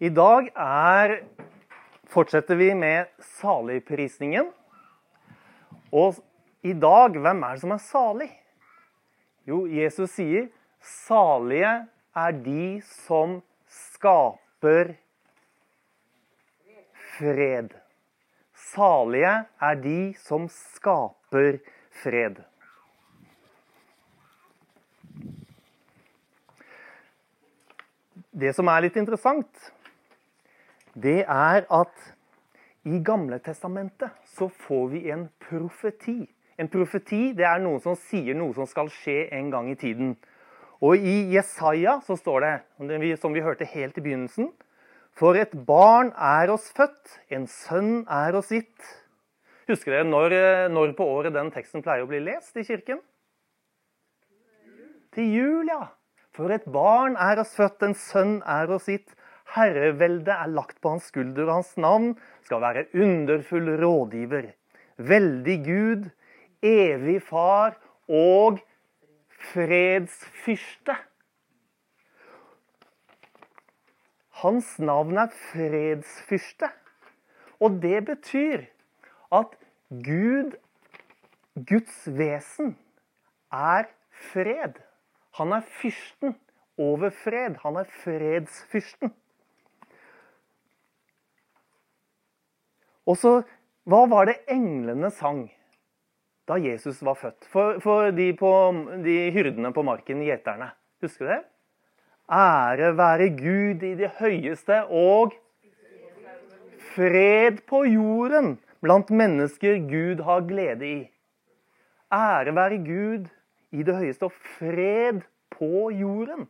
I dag er, fortsetter vi med saligprisningen. Og i dag, hvem er det som er salig? Jo, Jesus sier, 'Salige er de som skaper fred'. Salige er de som skaper fred. Det som er litt interessant, det er at i Gamle testamentet så får vi en profeti. En profeti det er noen som sier noe som skal skje en gang i tiden. Og i Jesaja så står det, som vi hørte helt i begynnelsen For et barn er oss født, en sønn er oss gitt. Husker dere når, når på året den teksten pleier å bli lest i kirken? Til jul, ja. For et barn er oss født, en sønn er oss gitt. Herreveldet er lagt på hans skulder, og hans navn skal være underfull rådgiver. Veldig Gud, evig far og fredsfyrste. Hans navn er fredsfyrste. Og det betyr at Gud, Guds vesen, er fred. Han er fyrsten over fred. Han er fredsfyrsten. Og så, Hva var det englene sang da Jesus var født? For, for de, på, de, hyrdene på marken, gjeterne. Husker du det? Ære være Gud i det høyeste og fred på jorden blant mennesker Gud har glede i. Ære være Gud i det høyeste og fred på jorden.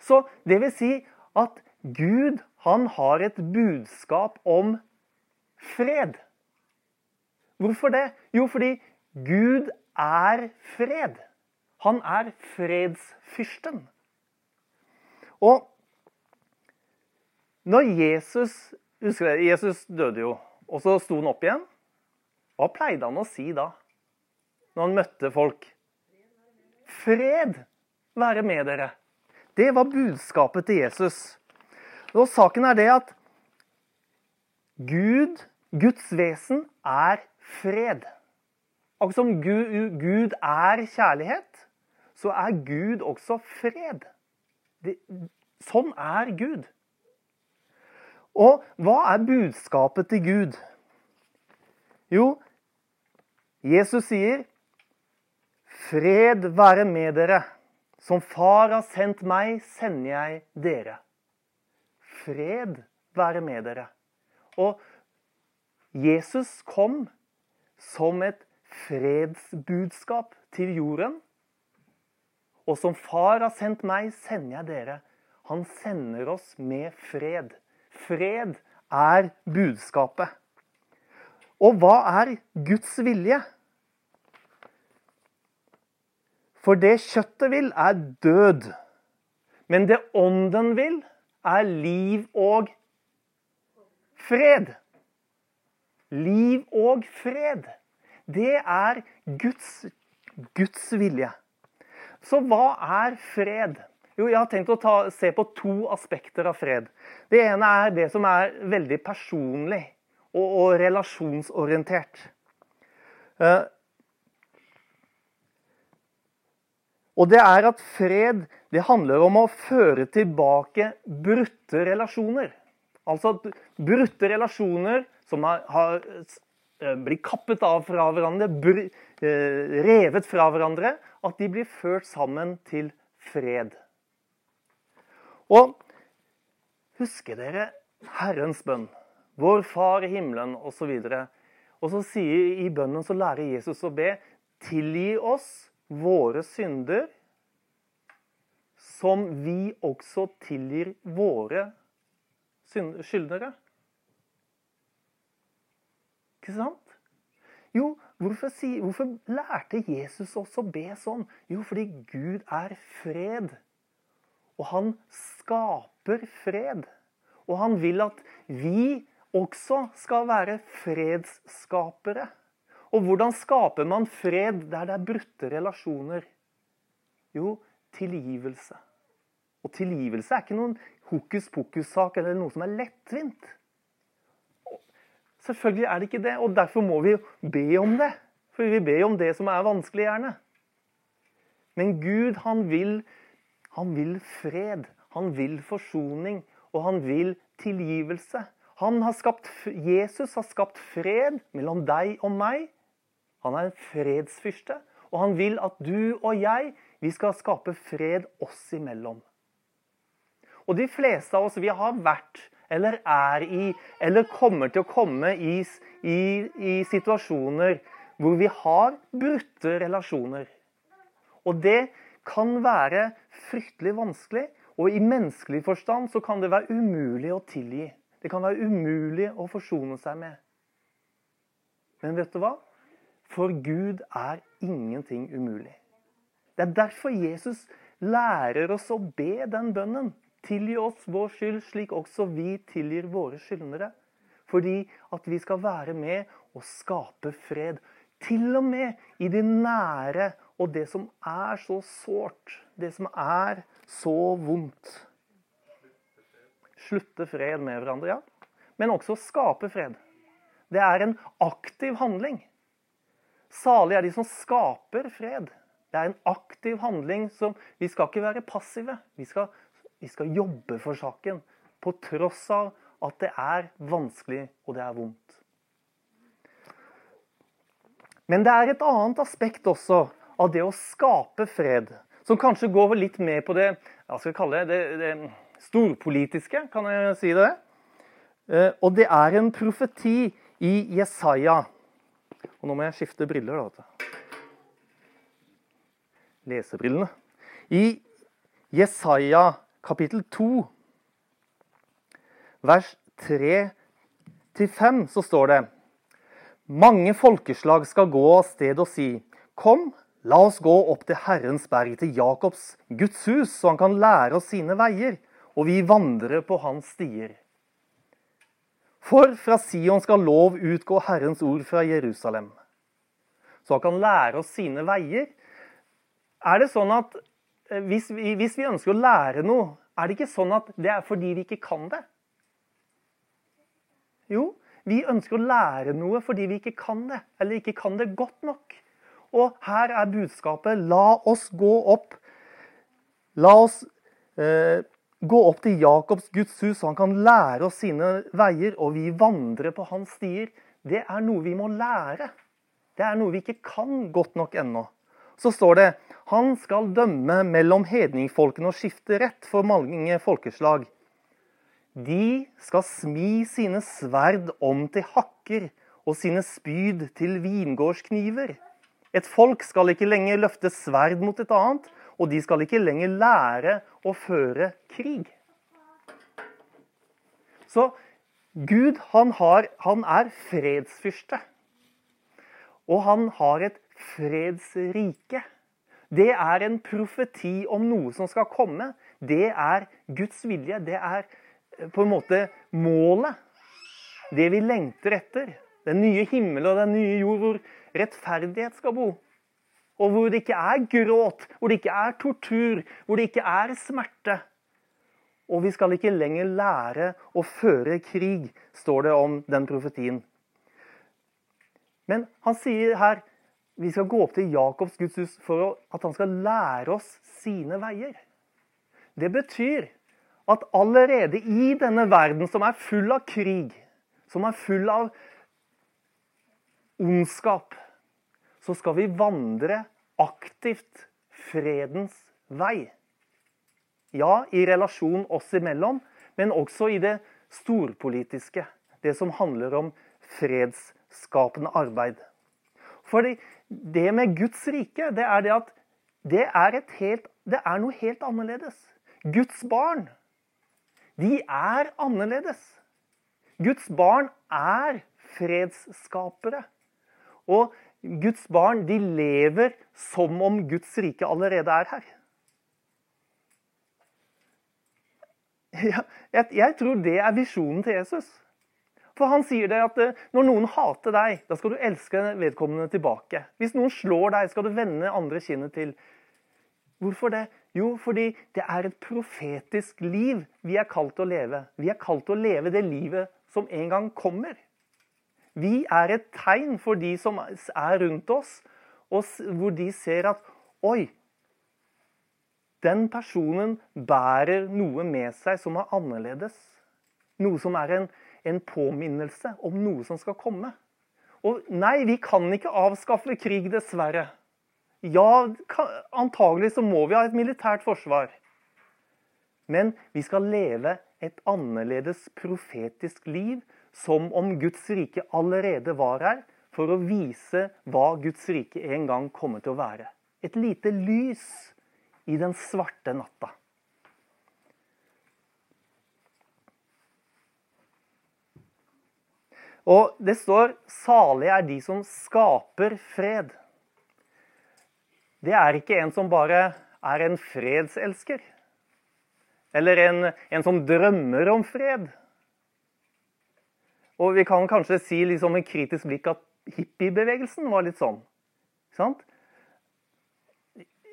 Så det vil si at Gud han har et budskap om fred. Hvorfor det? Jo, fordi Gud er fred. Han er fredsfyrsten. Og når Jesus husker dere, Jesus døde jo, og så sto han opp igjen. Hva pleide han å si da? Når han møtte folk? Fred være med dere. Det var budskapet til Jesus. Og Saken er det at Gud, Guds vesen, er fred. Akkurat som Gud, er kjærlighet, så er Gud også fred. Sånn er Gud. Og hva er budskapet til Gud? Jo, Jesus sier 'Fred være med dere'. Som Far har sendt meg, sender jeg dere. Fred være med dere. Og Jesus kom som et fredsbudskap til jorden. Og som Far har sendt meg, sender jeg dere. Han sender oss med fred. Fred er budskapet. Og hva er Guds vilje? For det kjøttet vil, er død. Men det ånden vil, er liv og fred. Liv og fred. Det er Guds, Guds vilje. Så hva er fred? Jo, jeg har tenkt å ta, se på to aspekter av fred. Det ene er det som er veldig personlig og, og relasjonsorientert. Uh, Og det er at fred det handler om å føre tilbake brutte relasjoner. Altså brutte relasjoner som har, har blir blitt kappet av fra hverandre, br, eh, revet fra hverandre, at de blir ført sammen til fred. Og husker dere Herrens bønn? Vår Far i himmelen osv. Og så sier i bønnen så lærer Jesus å be tilgi oss våre synder, som vi også tilgir våre skyldnere. Ikke sant? Jo, hvorfor, si, hvorfor, lærte Jesus oss å be sånn? Jo, fordi Gud er fred. Og han skaper fred. Og han vil at vi også skal være fredsskapere. Og hvordan skaper man fred der det er brutte relasjoner? Jo, tilgivelse. Og tilgivelse er ikke noen hokus pokus-sak eller noe som er lettvint. Selvfølgelig er det ikke det, og derfor må vi be om det. For vi ber om det som er vanskelig, gjerne. Men Gud, han vil, han vil fred. Han vil forsoning, og han vil tilgivelse. Han har skapt, Jesus har skapt fred mellom deg og meg. Han er en fredsfyrste, og han vil at du og jeg vi skal skape fred oss imellom. Og de fleste av oss vi har vært eller er i eller kommer til å komme i, i, i situasjoner hvor vi har brutte relasjoner. Og det kan være fryktelig vanskelig, og i menneskelig forstand så kan det være umulig å tilgi. Det kan være umulig å forsone seg med. Men vet du hva? For Gud er ingenting umulig. Det er derfor Jesus lærer oss å be den bønnen. Tilgi oss vår skyld, slik også vi tilgir våre skyldnere. Fordi at vi skal være med og skape fred. Til og med i det nære og det som er så sårt. Det som er så vondt. Slutte fred med hverandre, ja. Men også skape fred. Det er en aktiv handling. Salig er de som skaper fred. Det er en aktiv handling som Vi skal ikke være passive. Vi skal vi skal jobbe for saken, på tross av at det er vanskelig og det er vondt. Men det er et annet aspekt også av det å skape fred, som kanskje går litt med på det jeg skal kalle det, det, det storpolitiske, kan jeg si det? Eh, og det er en profeti i Jesaja. Og nå må jeg skifte briller, da. Lesebrillene. I Jesaja kapittel 2, vers 3-5, så står det Mange folkeslag skal gå av sted og si, Kom, la oss gå opp til Herrens berg, til Jakobs, Guds hus, så han kan lære oss sine veier, og vi vandrer på hans stier. For fra Sion skal lov utgå Herrens ord fra Jerusalem. Så han kan lære oss sine veier. Er det sånn at hvis vi, hvis vi, ønsker å lære noe, er det ikke sånn at det er fordi vi ikke kan det? Jo, vi ønsker å lære noe fordi vi ikke kan det, eller ikke kan det godt nok. Og her er budskapet la oss gå opp. La oss eh, gå opp til Jakobs Guds hus, så han kan lære oss sine veier, og vi vandrer på hans stier. Det er noe vi må lære. Det er noe vi ikke kan godt nok ennå. Så står det han skal dømme mellom hedningfolkene og skifte rett for mange folkeslag. De skal smi sine sverd om til hakker og sine spyd til vingårdskniver. Et folk skal ikke lenger løfte sverd mot et annet, og de skal ikke lenger lære å føre krig. Så Gud, han, har, han er fredsfyrste. Og han har et fredsrike. Det er en profeti om noe som skal komme. Det er Guds vilje. Det er eh, på en måte målet. Det vi lengter etter. Den nye himmel og den nye jord hvor rettferdighet skal bo. Og hvor det ikke er gråt, hvor det ikke er tortur, hvor det ikke er smerte. Og vi skal ikke lenger lære å føre krig, står det om den profetien. Men han sier her vi skal gå opp til Jakobs Guds hus for at han skal lære oss sine veier. Det betyr at allerede i denne verden som er full av krig, som er full av ondskap, så skal vi vandre aktivt fredens vei. Ja, i relasjon oss imellom, men også i det storpolitiske. Det som handler om fredsskapende arbeid. Fordi det med Guds rike, det er det at det er, helt, det er noe helt annerledes. Guds barn, de er annerledes. Guds barn er fredsskapere. Og Guds barn, de lever som om Guds rike allerede er her. Jeg, jeg tror det er visjonen til Jesus. For han sier det at eh, når noen hater deg, da skal du elske vedkommende tilbake. Hvis noen slår deg, skal du vende andre kinnet til. Hvorfor det? Jo, fordi det er et profetisk liv vi er kalt til å leve. Vi er kalt til å leve det livet som en gang kommer. Vi er et tegn for de som er rundt oss, og hvor de ser at Oi, den personen bærer noe med seg som er annerledes. Noe som er en, en påminnelse om noe som skal komme. Og nei, vi kan ikke avskaffe krig, dessverre. Ja, antagelig så må vi ha et militært forsvar. Men vi skal leve et annerledes profetisk liv, som om Guds rike allerede var her, for å vise hva Guds rike en gang kommer til å være. Et lite lys i den svarte natta. Og det står 'salige er de som skaper fred'. Det er ikke en som bare er en fredselsker. Eller en, en som drømmer om fred. Og vi kan kanskje si liksom med kritisk blikk at hippiebevegelsen var litt sånn.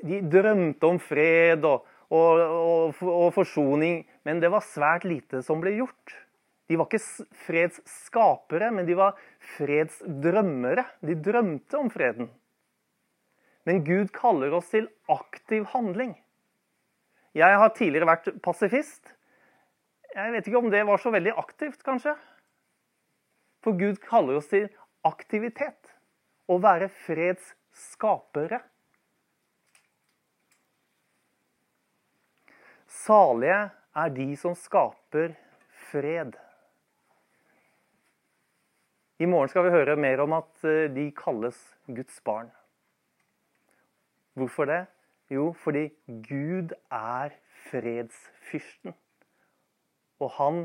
De drømte om fred og, og, og, og forsoning, men det var svært lite som ble gjort. De var ikke fredsskapere, men de var fredsdrømmere. De drømte om freden. Men Gud kaller oss til aktiv handling. Jeg har tidligere vært pasifist. Jeg vet ikke om det var så veldig aktivt, kanskje. For Gud kaller oss til aktivitet. Å være fredsskapere. Salige er de som skaper fred. I morgen skal vi høre mer om at eh, de kalles Guds barn. Hvorfor det? Jo, fordi Gud er fredsfyrsten. Og han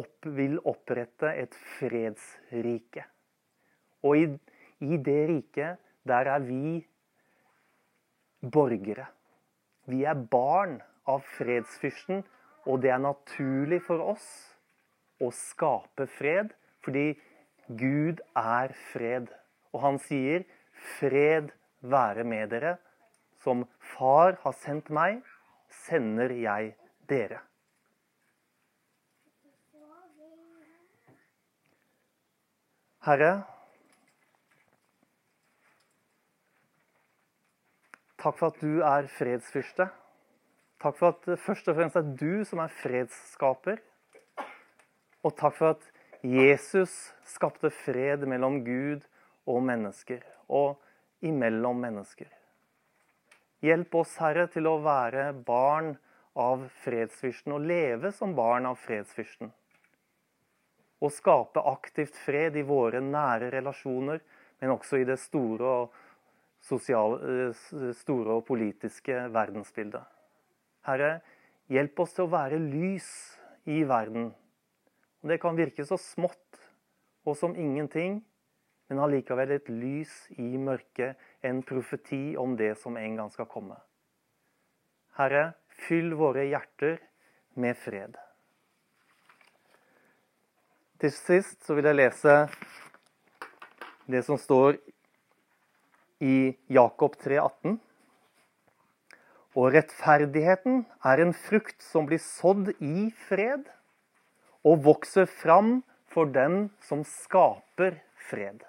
opp, vil opprette et fredsrike. Og i, i det riket, der er vi borgere. Vi er barn av fredsfyrsten, og det er naturlig for oss å skape fred, fordi Gud er fred. Og han sier, 'Fred være med dere'. Som Far har sendt meg, sender jeg dere. Herre, takk for at du er fredsfyrste. Takk for at først og fremst er du som er fredsskaper. Og takk for at Jesus skapte fred mellom Gud og mennesker, og imellom mennesker. Hjelp oss, Herre, til å være barn av fredsfyrsten og leve som barn av fredsfyrsten. Og skape aktivt fred i våre nære relasjoner, men også i det store og, sosiale, eh, store og politiske verdensbildet. Herre, hjelp oss til å være lys i verden Det kan virke så smått og som ingenting, men allikevel et lys i mørket, en profeti om det som en gang skal komme. Herre, fyll våre hjerter med fred. Til sist så vil jeg lese det som står i Jakob 3, 18. Og rettferdigheten er en frukt som blir sådd i fred og vokser fram for den som skaper fred.